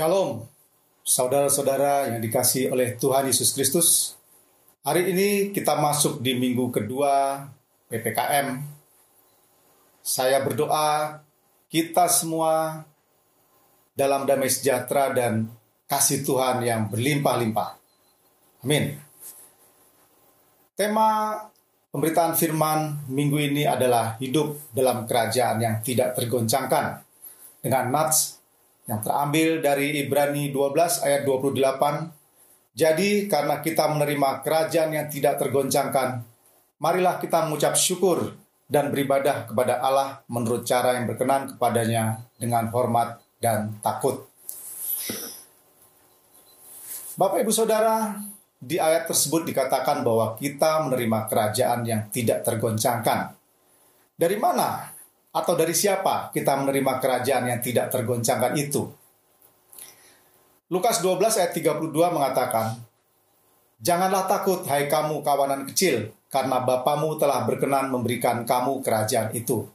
Shalom, saudara-saudara yang dikasih oleh Tuhan Yesus Kristus. Hari ini kita masuk di minggu kedua PPKM. Saya berdoa kita semua dalam damai sejahtera dan kasih Tuhan yang berlimpah-limpah. Amin. Tema pemberitaan firman minggu ini adalah hidup dalam kerajaan yang tidak tergoncangkan dengan nats yang terambil dari Ibrani 12 ayat 28. Jadi karena kita menerima kerajaan yang tidak tergoncangkan, marilah kita mengucap syukur dan beribadah kepada Allah menurut cara yang berkenan kepadanya dengan hormat dan takut. Bapak Ibu Saudara, di ayat tersebut dikatakan bahwa kita menerima kerajaan yang tidak tergoncangkan. Dari mana atau dari siapa kita menerima kerajaan yang tidak tergoncangkan itu? Lukas 12 ayat 32 mengatakan, Janganlah takut hai kamu kawanan kecil, karena Bapamu telah berkenan memberikan kamu kerajaan itu.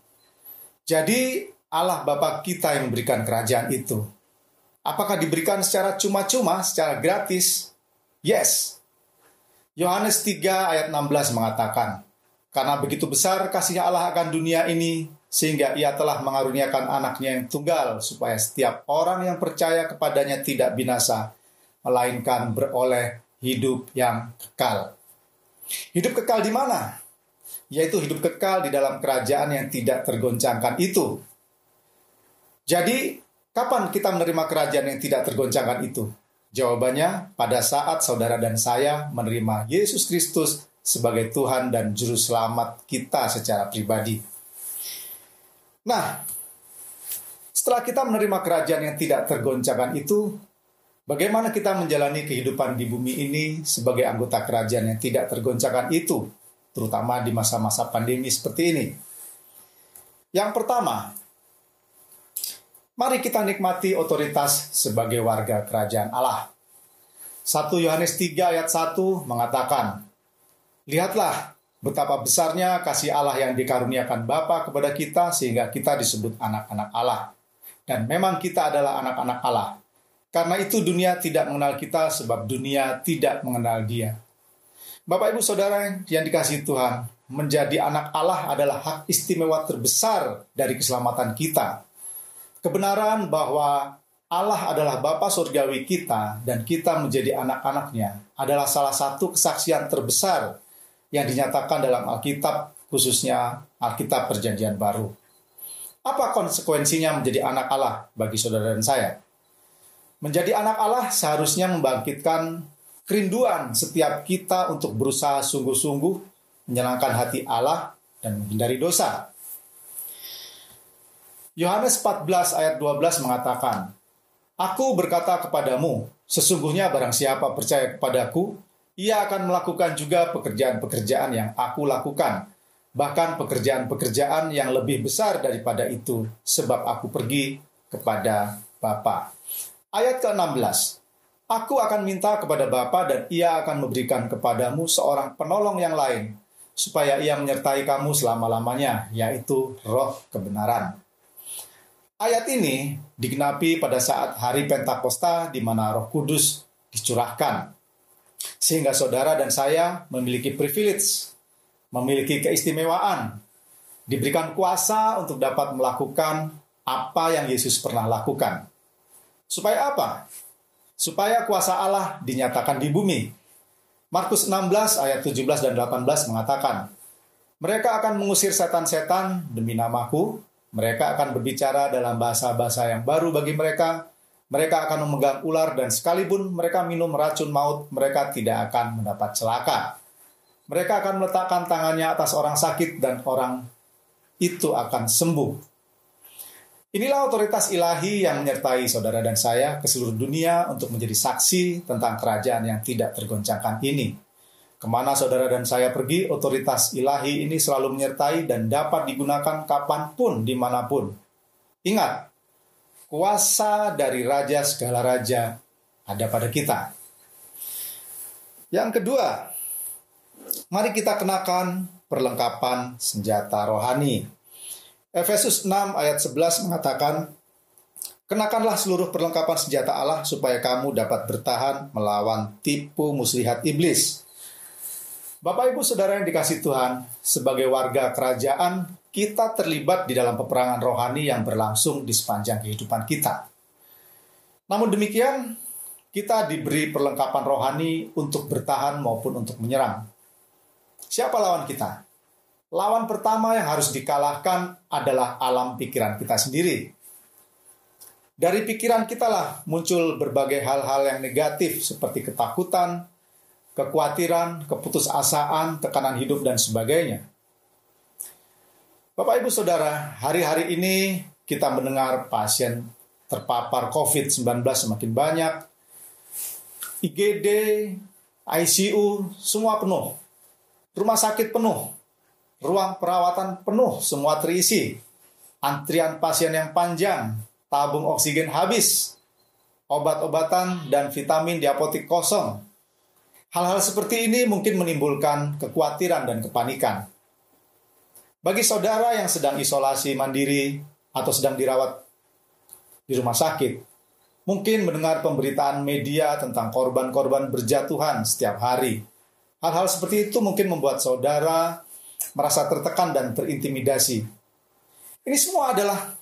Jadi Allah Bapa kita yang memberikan kerajaan itu. Apakah diberikan secara cuma-cuma, secara gratis? Yes. Yohanes 3 ayat 16 mengatakan, Karena begitu besar kasih Allah akan dunia ini, sehingga ia telah mengaruniakan anaknya yang tunggal, supaya setiap orang yang percaya kepadanya tidak binasa, melainkan beroleh hidup yang kekal. Hidup kekal di mana? Yaitu hidup kekal di dalam kerajaan yang tidak tergoncangkan itu. Jadi, Kapan kita menerima kerajaan yang tidak tergoncangkan itu? Jawabannya, pada saat saudara dan saya menerima Yesus Kristus sebagai Tuhan dan Juru Selamat kita secara pribadi. Nah, setelah kita menerima kerajaan yang tidak tergoncangkan itu, bagaimana kita menjalani kehidupan di bumi ini sebagai anggota kerajaan yang tidak tergoncangkan itu, terutama di masa-masa pandemi seperti ini? Yang pertama, Mari kita nikmati otoritas sebagai warga kerajaan Allah. 1 Yohanes 3 ayat 1 mengatakan, Lihatlah betapa besarnya kasih Allah yang dikaruniakan Bapa kepada kita sehingga kita disebut anak-anak Allah. Dan memang kita adalah anak-anak Allah. Karena itu dunia tidak mengenal kita sebab dunia tidak mengenal dia. Bapak Ibu Saudara yang dikasih Tuhan, menjadi anak Allah adalah hak istimewa terbesar dari keselamatan kita kebenaran bahwa Allah adalah Bapa surgawi kita dan kita menjadi anak-anaknya adalah salah satu kesaksian terbesar yang dinyatakan dalam Alkitab khususnya Alkitab Perjanjian Baru. Apa konsekuensinya menjadi anak Allah bagi saudara dan saya? Menjadi anak Allah seharusnya membangkitkan kerinduan setiap kita untuk berusaha sungguh-sungguh menyenangkan hati Allah dan menghindari dosa. Yohanes 14 ayat 12 mengatakan, Aku berkata kepadamu, sesungguhnya barang siapa percaya kepadaku, ia akan melakukan juga pekerjaan-pekerjaan yang aku lakukan, bahkan pekerjaan-pekerjaan yang lebih besar daripada itu, sebab aku pergi kepada Bapa. Ayat ke-16, Aku akan minta kepada Bapa dan ia akan memberikan kepadamu seorang penolong yang lain, supaya ia menyertai kamu selama-lamanya, yaitu roh kebenaran. Ayat ini digenapi pada saat hari Pentakosta di mana Roh Kudus dicurahkan. Sehingga saudara dan saya memiliki privilege, memiliki keistimewaan, diberikan kuasa untuk dapat melakukan apa yang Yesus pernah lakukan. Supaya apa? Supaya kuasa Allah dinyatakan di bumi. Markus 16 ayat 17 dan 18 mengatakan, Mereka akan mengusir setan-setan demi namaku, mereka akan berbicara dalam bahasa-bahasa yang baru bagi mereka. Mereka akan memegang ular dan sekalipun mereka minum racun maut, mereka tidak akan mendapat celaka. Mereka akan meletakkan tangannya atas orang sakit dan orang itu akan sembuh. Inilah otoritas ilahi yang menyertai saudara dan saya ke seluruh dunia untuk menjadi saksi tentang kerajaan yang tidak tergoncangkan ini. Ke mana saudara dan saya pergi, otoritas ilahi ini selalu menyertai dan dapat digunakan kapan pun, di mana pun. Ingat, kuasa dari Raja segala Raja ada pada kita. Yang kedua, mari kita kenakan perlengkapan senjata rohani. Efesus 6 ayat 11 mengatakan, Kenakanlah seluruh perlengkapan senjata Allah supaya kamu dapat bertahan melawan tipu muslihat iblis. Bapak Ibu Saudara yang dikasih Tuhan, sebagai warga kerajaan, kita terlibat di dalam peperangan rohani yang berlangsung di sepanjang kehidupan kita. Namun demikian, kita diberi perlengkapan rohani untuk bertahan maupun untuk menyerang. Siapa lawan kita? Lawan pertama yang harus dikalahkan adalah alam pikiran kita sendiri. Dari pikiran kita lah muncul berbagai hal-hal yang negatif seperti ketakutan, kekhawatiran, keputusasaan, tekanan hidup, dan sebagainya. Bapak, ibu, saudara, hari-hari ini kita mendengar pasien terpapar COVID-19 semakin banyak. IGD, ICU, semua penuh. Rumah sakit penuh. Ruang perawatan penuh, semua terisi. Antrian pasien yang panjang, tabung oksigen habis, obat-obatan dan vitamin di apotik kosong. Hal-hal seperti ini mungkin menimbulkan kekhawatiran dan kepanikan. Bagi saudara yang sedang isolasi mandiri atau sedang dirawat di rumah sakit, mungkin mendengar pemberitaan media tentang korban-korban berjatuhan setiap hari. Hal-hal seperti itu mungkin membuat saudara merasa tertekan dan terintimidasi. Ini semua adalah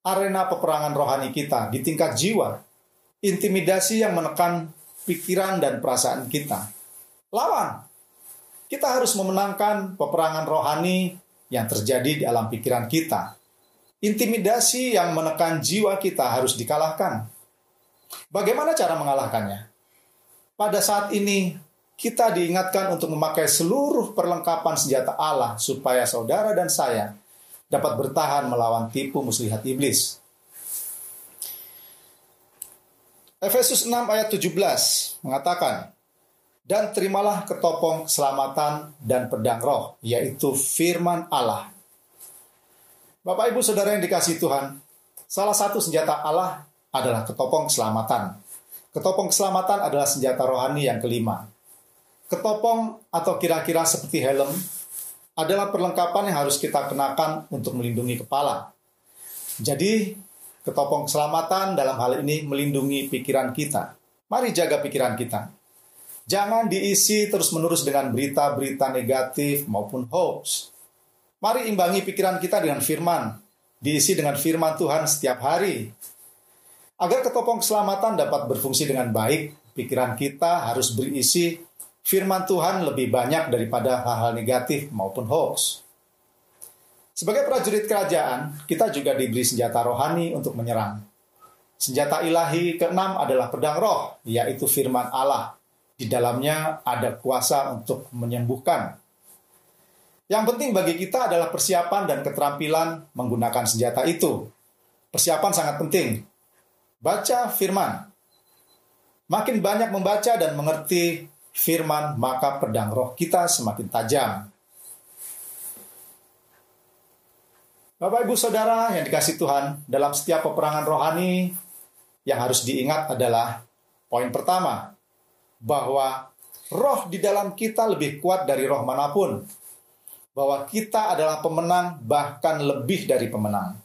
arena peperangan rohani kita di tingkat jiwa. Intimidasi yang menekan pikiran dan perasaan kita. Lawan. Kita harus memenangkan peperangan rohani yang terjadi di alam pikiran kita. Intimidasi yang menekan jiwa kita harus dikalahkan. Bagaimana cara mengalahkannya? Pada saat ini, kita diingatkan untuk memakai seluruh perlengkapan senjata Allah supaya saudara dan saya dapat bertahan melawan tipu muslihat iblis. Efesus 6 ayat 17 mengatakan, Dan terimalah ketopong keselamatan dan pedang roh, yaitu firman Allah. Bapak ibu saudara yang dikasih Tuhan, salah satu senjata Allah adalah ketopong keselamatan. Ketopong keselamatan adalah senjata rohani yang kelima. Ketopong atau kira-kira seperti helm adalah perlengkapan yang harus kita kenakan untuk melindungi kepala. Jadi, ketopong keselamatan dalam hal ini melindungi pikiran kita. Mari jaga pikiran kita. Jangan diisi terus-menerus dengan berita-berita negatif maupun hoax. Mari imbangi pikiran kita dengan firman. Diisi dengan firman Tuhan setiap hari. Agar ketopong keselamatan dapat berfungsi dengan baik, pikiran kita harus berisi firman Tuhan lebih banyak daripada hal-hal negatif maupun hoax. Sebagai prajurit kerajaan, kita juga diberi senjata rohani untuk menyerang. Senjata ilahi keenam adalah pedang roh, yaitu firman Allah. Di dalamnya ada kuasa untuk menyembuhkan. Yang penting bagi kita adalah persiapan dan keterampilan menggunakan senjata itu. Persiapan sangat penting. Baca firman. Makin banyak membaca dan mengerti firman, maka pedang roh kita semakin tajam. Bapak Ibu Saudara yang dikasih Tuhan, dalam setiap peperangan rohani yang harus diingat adalah poin pertama, bahwa roh di dalam kita lebih kuat dari roh mana pun. Bahwa kita adalah pemenang bahkan lebih dari pemenang.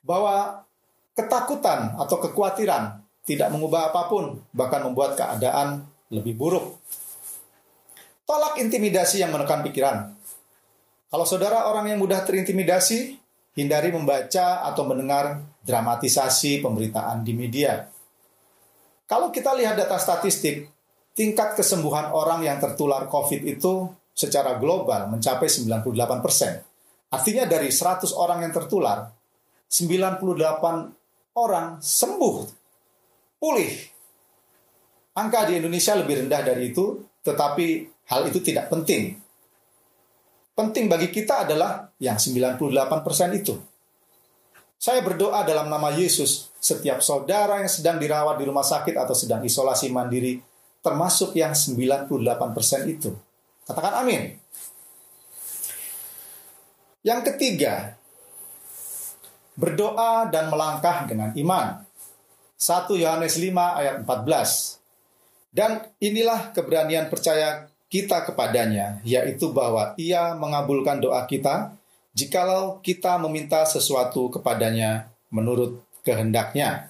Bahwa ketakutan atau kekhawatiran tidak mengubah apa pun, bahkan membuat keadaan lebih buruk. Tolak intimidasi yang menekan pikiran. Kalau saudara orang yang mudah terintimidasi, hindari membaca atau mendengar dramatisasi pemberitaan di media. Kalau kita lihat data statistik, tingkat kesembuhan orang yang tertular COVID itu secara global mencapai 98 persen. Artinya dari 100 orang yang tertular, 98 orang sembuh, pulih Angka di Indonesia lebih rendah dari itu, tetapi hal itu tidak penting. Penting bagi kita adalah yang 98% itu. Saya berdoa dalam nama Yesus, setiap saudara yang sedang dirawat di rumah sakit atau sedang isolasi mandiri, termasuk yang 98% itu. Katakan amin. Yang ketiga, berdoa dan melangkah dengan iman. 1 Yohanes 5 ayat 14. Dan inilah keberanian percaya kita kepadanya, yaitu bahwa ia mengabulkan doa kita jikalau kita meminta sesuatu kepadanya menurut kehendaknya.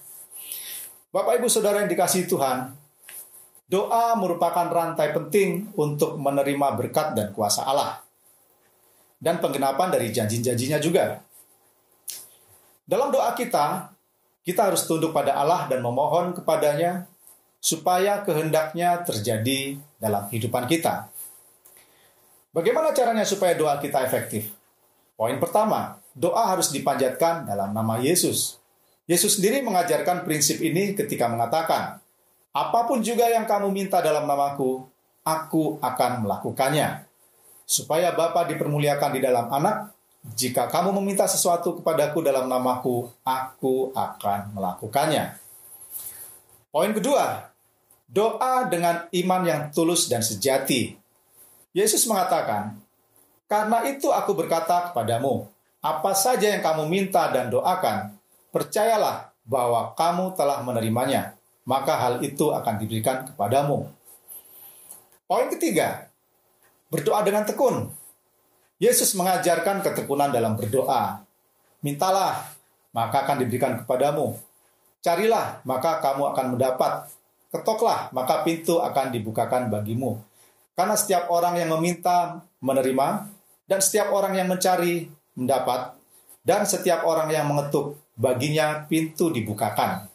Bapak Ibu Saudara yang dikasih Tuhan, doa merupakan rantai penting untuk menerima berkat dan kuasa Allah. Dan penggenapan dari janji-janjinya juga. Dalam doa kita, kita harus tunduk pada Allah dan memohon kepadanya supaya kehendaknya terjadi dalam kehidupan kita. Bagaimana caranya supaya doa kita efektif? Poin pertama, doa harus dipanjatkan dalam nama Yesus. Yesus sendiri mengajarkan prinsip ini ketika mengatakan, Apa pun juga yang kamu minta dalam namaku, aku akan melakukannya. Supaya Bapa dipermuliakan di dalam anak, jika kamu meminta sesuatu kepadaku dalam namaku, aku akan melakukannya. Poin kedua, doa dengan iman yang tulus dan sejati. Yesus mengatakan, "Karena itu aku berkata kepadamu, apa saja yang kamu minta dan doakan, percayalah bahwa kamu telah menerimanya, maka hal itu akan diberikan kepadamu." Poin ketiga, berdoa dengan tekun. Yesus mengajarkan ketekunan dalam berdoa. Mintalah, maka akan diberikan kepadamu. Carilah, maka kamu akan mendapat. Ketoklah, maka pintu akan dibukakan bagimu. Karena setiap orang yang meminta, menerima, dan setiap orang yang mencari, mendapat, dan setiap orang yang mengetuk, baginya pintu dibukakan.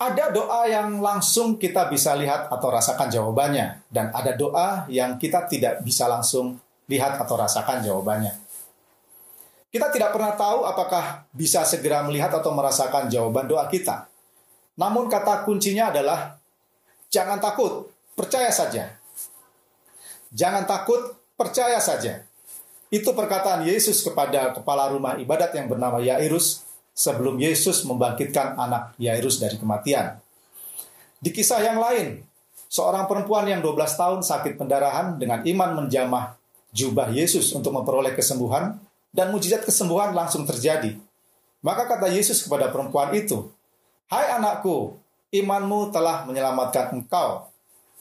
Ada doa yang langsung kita bisa lihat atau rasakan jawabannya, dan ada doa yang kita tidak bisa langsung lihat atau rasakan jawabannya. Kita tidak pernah tahu apakah bisa segera melihat atau merasakan jawaban doa kita. Namun kata kuncinya adalah jangan takut, percaya saja. Jangan takut, percaya saja. Itu perkataan Yesus kepada kepala rumah ibadat yang bernama Yairus sebelum Yesus membangkitkan anak Yairus dari kematian. Di kisah yang lain, seorang perempuan yang 12 tahun sakit pendarahan dengan iman menjamah jubah Yesus untuk memperoleh kesembuhan dan mujizat kesembuhan langsung terjadi. Maka kata Yesus kepada perempuan itu, "Hai anakku, imanmu telah menyelamatkan engkau.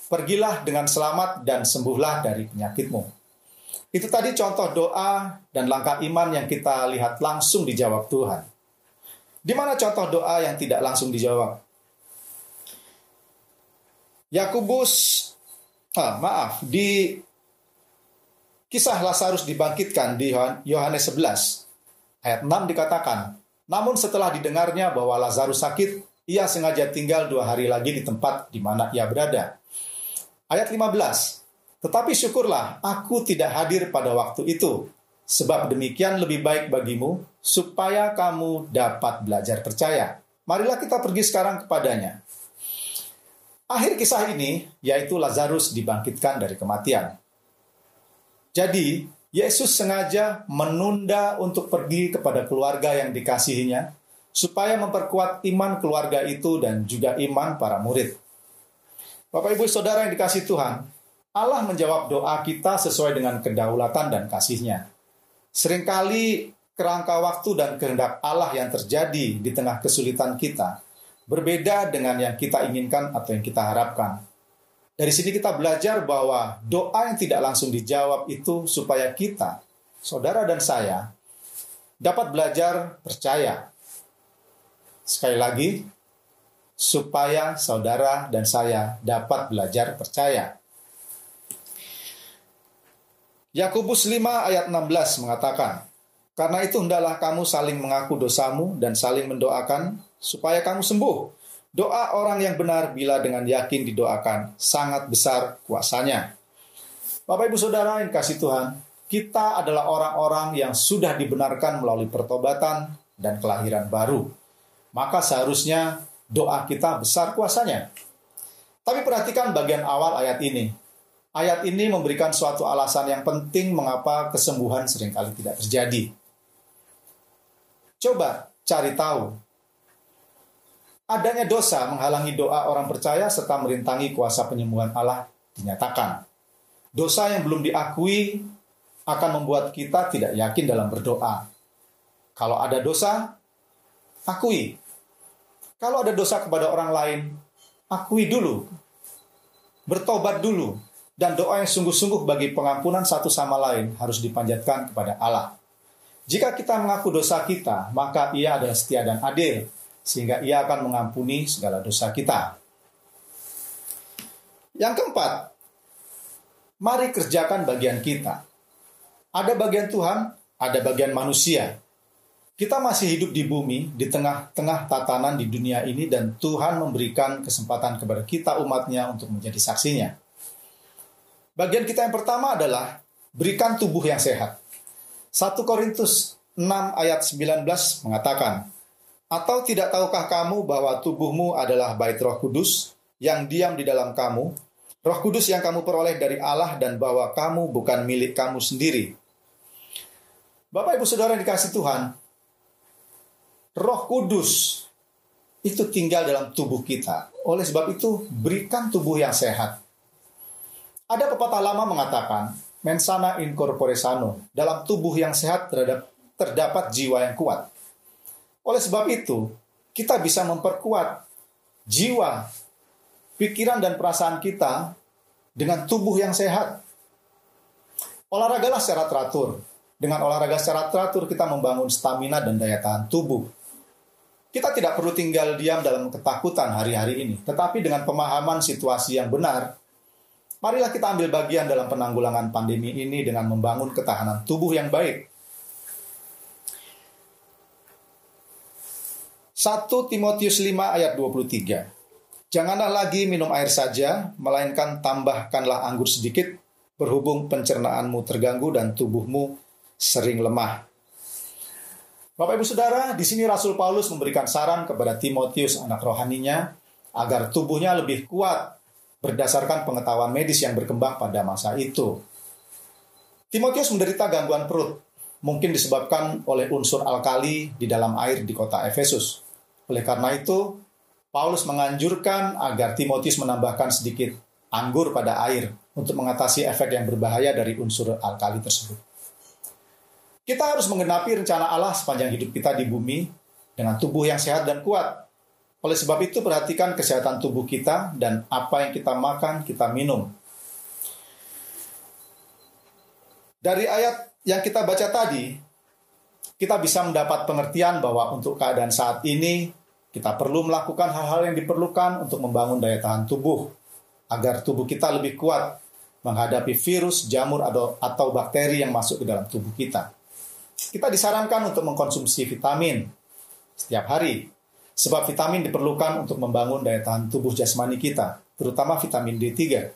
Pergilah dengan selamat dan sembuhlah dari penyakitmu." Itu tadi contoh doa dan langkah iman yang kita lihat langsung dijawab Tuhan. Di mana contoh doa yang tidak langsung dijawab? Yakubus, ah, maaf, di kisah Lazarus dibangkitkan di Yohanes 11 ayat 6 dikatakan, namun setelah didengarnya bahwa Lazarus sakit, ia sengaja tinggal dua hari lagi di tempat di mana ia berada. Ayat 15, tetapi syukurlah aku tidak hadir pada waktu itu, Sebab demikian lebih baik bagimu, supaya kamu dapat belajar percaya. Marilah kita pergi sekarang kepadanya. Akhir kisah ini, yaitu Lazarus dibangkitkan dari kematian. Jadi, Yesus sengaja menunda untuk pergi kepada keluarga yang dikasihinya, supaya memperkuat iman keluarga itu dan juga iman para murid. Bapak, ibu, saudara yang dikasih Tuhan, Allah menjawab doa kita sesuai dengan kedaulatan dan kasihnya. Seringkali kerangka waktu dan kehendak Allah yang terjadi di tengah kesulitan kita berbeda dengan yang kita inginkan atau yang kita harapkan. Dari sini kita belajar bahwa doa yang tidak langsung dijawab itu supaya kita, saudara dan saya, dapat belajar percaya. Sekali lagi, supaya saudara dan saya dapat belajar percaya. Yakobus 5 ayat 16 mengatakan, Karena itu hendaklah kamu saling mengaku dosamu dan saling mendoakan supaya kamu sembuh. Doa orang yang benar bila dengan yakin didoakan sangat besar kuasanya. Bapak Ibu Saudara yang kasih Tuhan, kita adalah orang-orang yang sudah dibenarkan melalui pertobatan dan kelahiran baru. Maka seharusnya doa kita besar kuasanya. Tapi perhatikan bagian awal ayat ini. Ayat ini memberikan suatu alasan yang penting mengapa kesembuhan sering kali tidak terjadi. Coba cari tahu. Adanya dosa menghalangi doa orang percaya serta merintangi kuasa penyembuhan Allah dinyatakan. Dosa yang belum diakui akan membuat kita tidak yakin dalam berdoa. Kalau ada dosa, akui. Kalau ada dosa kepada orang lain, akui dulu. Bertobat dulu dan doa yang sungguh-sungguh bagi pengampunan satu sama lain harus dipanjatkan kepada Allah. Jika kita mengaku dosa kita, maka ia adalah setia dan adil, sehingga ia akan mengampuni segala dosa kita. Yang keempat, mari kerjakan bagian kita. Ada bagian Tuhan, ada bagian manusia. Kita masih hidup di bumi, di tengah-tengah tatanan di dunia ini, dan Tuhan memberikan kesempatan kepada kita umatnya untuk menjadi saksinya. Bagian kita yang pertama adalah berikan tubuh yang sehat. 1 Korintus 6 ayat 19 mengatakan, Atau tidak tahukah kamu bahwa tubuhmu adalah bait roh kudus yang diam di dalam kamu, roh kudus yang kamu peroleh dari Allah dan bahwa kamu bukan milik kamu sendiri. Bapak ibu saudara yang dikasih Tuhan, roh kudus itu tinggal dalam tubuh kita. Oleh sebab itu, berikan tubuh yang sehat. Ada pepatah lama mengatakan, mensana in corpore sano. Dalam tubuh yang sehat terhadap, terdapat jiwa yang kuat. Oleh sebab itu, kita bisa memperkuat jiwa, pikiran dan perasaan kita dengan tubuh yang sehat. Olahragalah secara teratur. Dengan olahraga secara teratur kita membangun stamina dan daya tahan tubuh. Kita tidak perlu tinggal diam dalam ketakutan hari-hari ini, tetapi dengan pemahaman situasi yang benar, Marilah kita ambil bagian dalam penanggulangan pandemi ini dengan membangun ketahanan tubuh yang baik. 1 Timotius 5 ayat 23. Janganlah lagi minum air saja, melainkan tambahkanlah anggur sedikit, berhubung pencernaanmu terganggu dan tubuhmu sering lemah. Bapak Ibu Saudara, di sini Rasul Paulus memberikan saran kepada Timotius anak rohaninya agar tubuhnya lebih kuat berdasarkan pengetahuan medis yang berkembang pada masa itu. Timotius menderita gangguan perut, mungkin disebabkan oleh unsur alkali di dalam air di kota Efesus. Oleh karena itu, Paulus menganjurkan agar Timotius menambahkan sedikit anggur pada air untuk mengatasi efek yang berbahaya dari unsur alkali tersebut. Kita harus menggenapi rencana Allah sepanjang hidup kita di bumi dengan tubuh yang sehat dan kuat, oleh sebab itu perhatikan kesehatan tubuh kita dan apa yang kita makan, kita minum. Dari ayat yang kita baca tadi, kita bisa mendapat pengertian bahwa untuk keadaan saat ini kita perlu melakukan hal-hal yang diperlukan untuk membangun daya tahan tubuh agar tubuh kita lebih kuat menghadapi virus, jamur atau, bakteri yang masuk ke dalam tubuh kita. Kita disarankan untuk mengkonsumsi vitamin setiap hari Sebab vitamin diperlukan untuk membangun daya tahan tubuh jasmani kita, terutama vitamin D3.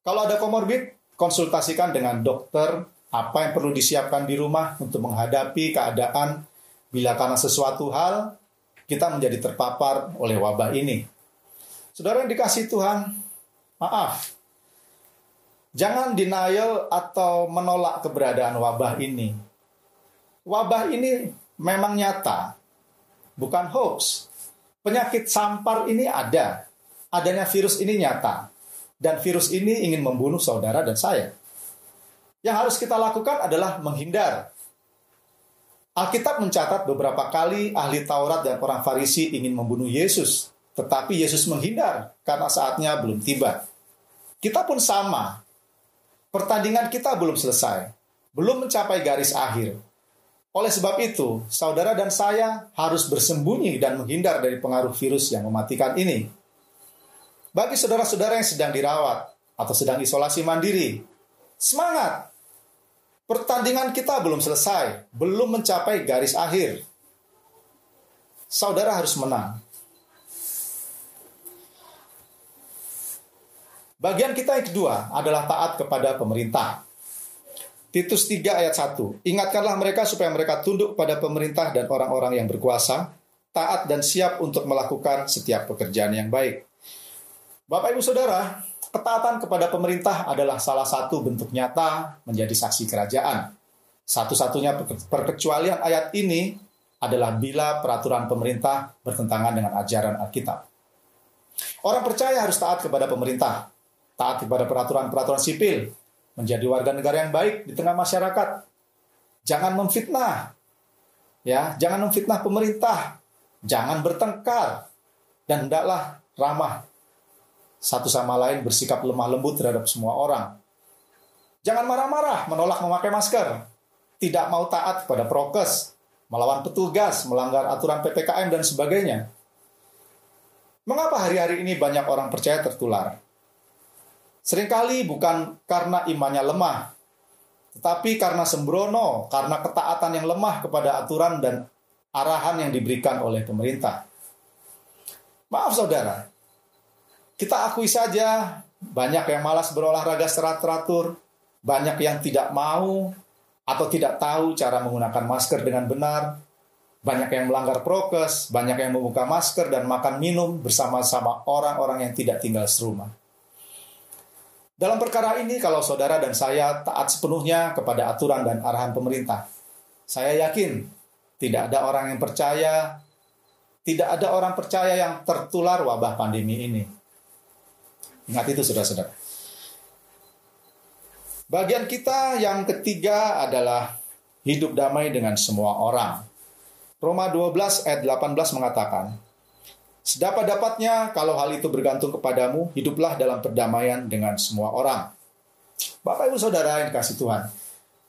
Kalau ada komorbid, konsultasikan dengan dokter apa yang perlu disiapkan di rumah untuk menghadapi keadaan bila karena sesuatu hal kita menjadi terpapar oleh wabah ini. Saudara yang dikasih Tuhan, maaf. Jangan denial atau menolak keberadaan wabah ini. Wabah ini memang nyata, bukan hoax. Penyakit sampar ini ada. Adanya virus ini nyata. Dan virus ini ingin membunuh saudara dan saya. Yang harus kita lakukan adalah menghindar. Alkitab mencatat beberapa kali ahli Taurat dan orang Farisi ingin membunuh Yesus, tetapi Yesus menghindar karena saatnya belum tiba. Kita pun sama. Pertandingan kita belum selesai, belum mencapai garis akhir. Oleh sebab itu, saudara dan saya harus bersembunyi dan menghindar dari pengaruh virus yang mematikan ini. Bagi saudara-saudara yang sedang dirawat atau sedang isolasi mandiri, semangat! Pertandingan kita belum selesai, belum mencapai garis akhir. Saudara harus menang. Bagian kita yang kedua adalah taat kepada pemerintah. Titus 3 ayat 1. Ingatkanlah mereka supaya mereka tunduk pada pemerintah dan orang-orang yang berkuasa, taat dan siap untuk melakukan setiap pekerjaan yang baik. Bapak Ibu Saudara, ketaatan kepada pemerintah adalah salah satu bentuk nyata menjadi saksi kerajaan. Satu-satunya perkecualian ayat ini adalah bila peraturan pemerintah bertentangan dengan ajaran Alkitab. Orang percaya harus taat kepada pemerintah, taat kepada peraturan-peraturan sipil, menjadi warga negara yang baik di tengah masyarakat. Jangan memfitnah. Ya, jangan memfitnah pemerintah. Jangan bertengkar dan hendaklah ramah satu sama lain bersikap lemah lembut terhadap semua orang. Jangan marah-marah menolak memakai masker. tidak mau taat kepada prokes, melawan petugas, melanggar aturan PPKM dan sebagainya. Mengapa hari-hari ini banyak orang percaya tertular? Seringkali bukan karena imannya lemah, tetapi karena sembrono, karena ketaatan yang lemah kepada aturan dan arahan yang diberikan oleh pemerintah. Maaf saudara, kita akui saja banyak yang malas berolahraga secara teratur, banyak yang tidak mau atau tidak tahu cara menggunakan masker dengan benar, banyak yang melanggar prokes, banyak yang membuka masker dan makan minum bersama-sama orang-orang yang tidak tinggal serumah. Dalam perkara ini, kalau saudara dan saya taat sepenuhnya kepada aturan dan arahan pemerintah, saya yakin tidak ada orang yang percaya, tidak ada orang percaya yang tertular wabah pandemi ini. Ingat itu, saudara-saudara. Bagian kita yang ketiga adalah hidup damai dengan semua orang. Roma 12 ayat 18 mengatakan, Sedapat-dapatnya, kalau hal itu bergantung kepadamu, hiduplah dalam perdamaian dengan semua orang. Bapak Ibu Saudara yang dikasih Tuhan,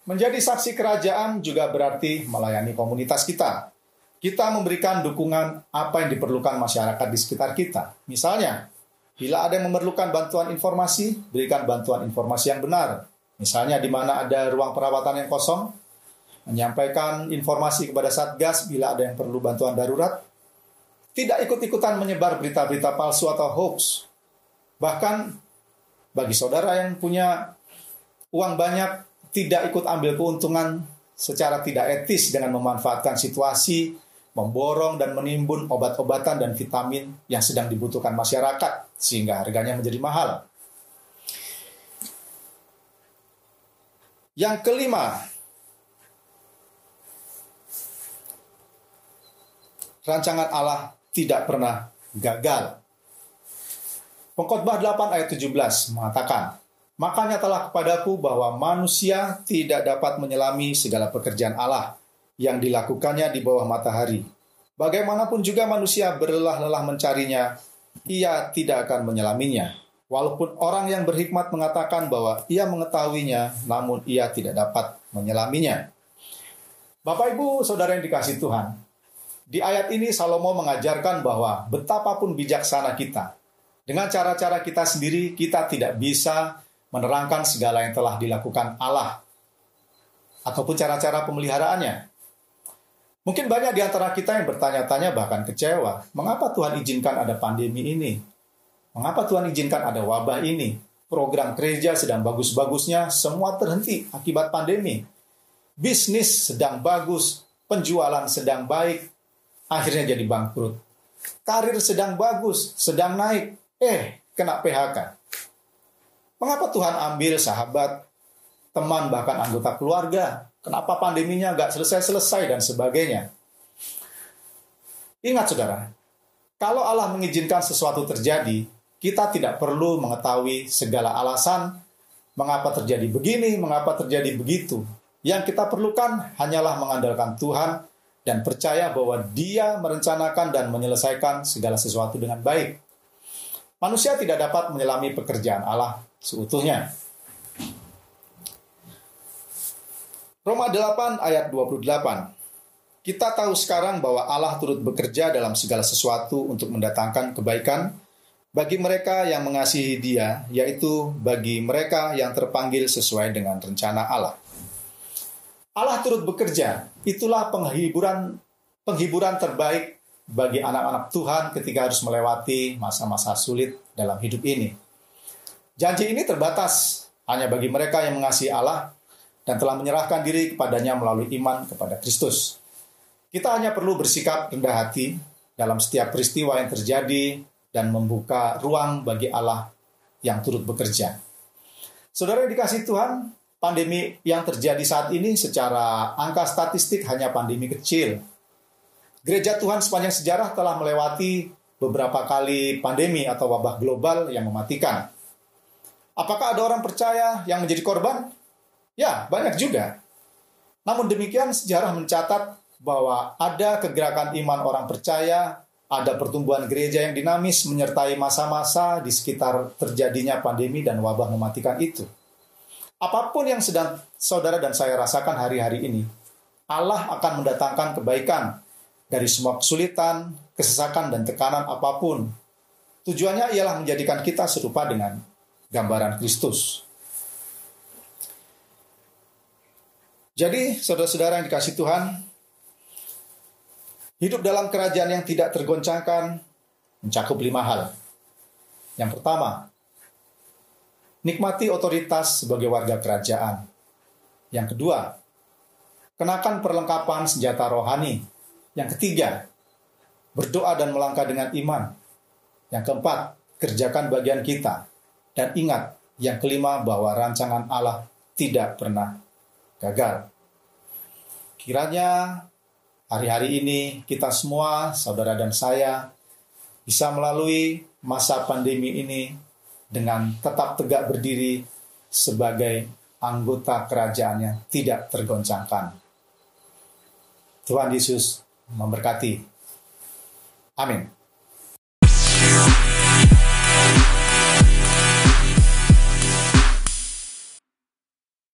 menjadi saksi kerajaan juga berarti melayani komunitas kita. Kita memberikan dukungan apa yang diperlukan masyarakat di sekitar kita. Misalnya, bila ada yang memerlukan bantuan informasi, berikan bantuan informasi yang benar. Misalnya di mana ada ruang perawatan yang kosong, menyampaikan informasi kepada Satgas bila ada yang perlu bantuan darurat, tidak ikut-ikutan menyebar berita-berita palsu atau hoax. Bahkan bagi saudara yang punya uang banyak, tidak ikut ambil keuntungan secara tidak etis dengan memanfaatkan situasi, memborong dan menimbun obat-obatan dan vitamin yang sedang dibutuhkan masyarakat, sehingga harganya menjadi mahal. Yang kelima, rancangan Allah tidak pernah gagal. Pengkhotbah 8 ayat 17 mengatakan, Makanya telah kepadaku bahwa manusia tidak dapat menyelami segala pekerjaan Allah yang dilakukannya di bawah matahari. Bagaimanapun juga manusia berlelah-lelah mencarinya, ia tidak akan menyelaminya. Walaupun orang yang berhikmat mengatakan bahwa ia mengetahuinya, namun ia tidak dapat menyelaminya. Bapak Ibu, saudara yang dikasih Tuhan, di ayat ini Salomo mengajarkan bahwa betapapun bijaksana kita, dengan cara-cara kita sendiri kita tidak bisa menerangkan segala yang telah dilakukan Allah ataupun cara-cara pemeliharaannya. Mungkin banyak di antara kita yang bertanya-tanya bahkan kecewa, mengapa Tuhan izinkan ada pandemi ini? Mengapa Tuhan izinkan ada wabah ini? Program gereja sedang bagus-bagusnya, semua terhenti akibat pandemi. Bisnis sedang bagus, penjualan sedang baik, akhirnya jadi bangkrut. Karir sedang bagus, sedang naik, eh kena PHK. Mengapa Tuhan ambil sahabat, teman, bahkan anggota keluarga? Kenapa pandeminya nggak selesai-selesai dan sebagainya? Ingat saudara, kalau Allah mengizinkan sesuatu terjadi, kita tidak perlu mengetahui segala alasan mengapa terjadi begini, mengapa terjadi begitu. Yang kita perlukan hanyalah mengandalkan Tuhan dan percaya bahwa Dia merencanakan dan menyelesaikan segala sesuatu dengan baik. Manusia tidak dapat menyelami pekerjaan Allah seutuhnya. Roma 8 ayat 28. Kita tahu sekarang bahwa Allah turut bekerja dalam segala sesuatu untuk mendatangkan kebaikan bagi mereka yang mengasihi Dia, yaitu bagi mereka yang terpanggil sesuai dengan rencana Allah. Allah turut bekerja. Itulah penghiburan penghiburan terbaik bagi anak-anak Tuhan ketika harus melewati masa-masa sulit dalam hidup ini. Janji ini terbatas hanya bagi mereka yang mengasihi Allah dan telah menyerahkan diri kepadanya melalui iman kepada Kristus. Kita hanya perlu bersikap rendah hati dalam setiap peristiwa yang terjadi dan membuka ruang bagi Allah yang turut bekerja. Saudara yang dikasih Tuhan, pandemi yang terjadi saat ini secara angka statistik hanya pandemi kecil. Gereja Tuhan sepanjang sejarah telah melewati beberapa kali pandemi atau wabah global yang mematikan. Apakah ada orang percaya yang menjadi korban? Ya, banyak juga. Namun demikian sejarah mencatat bahwa ada kegerakan iman orang percaya, ada pertumbuhan gereja yang dinamis menyertai masa-masa di sekitar terjadinya pandemi dan wabah mematikan itu. Apa pun yang sedang saudara dan saya rasakan hari-hari ini, Allah akan mendatangkan kebaikan dari semua kesulitan, kesesakan, dan tekanan apa pun. Tujuannya ialah menjadikan kita serupa dengan gambaran Kristus. Jadi, saudara-saudara yang dikasih Tuhan, hidup dalam kerajaan yang tidak tergoncangkan mencakup lima hal. Yang pertama, nikmati otoritas sebagai warga kerajaan. Yang kedua, kenakan perlengkapan senjata rohani. Yang ketiga, berdoa dan melangkah dengan iman. Yang keempat, kerjakan bagian kita. Dan ingat, yang kelima bahwa rancangan Allah tidak pernah gagal. Kiranya hari-hari ini kita semua, saudara dan saya, bisa melalui masa pandemi ini dengan tetap tegak berdiri sebagai anggota kerajaan yang tidak tergoncangkan. Tuhan Yesus memberkati. Amin.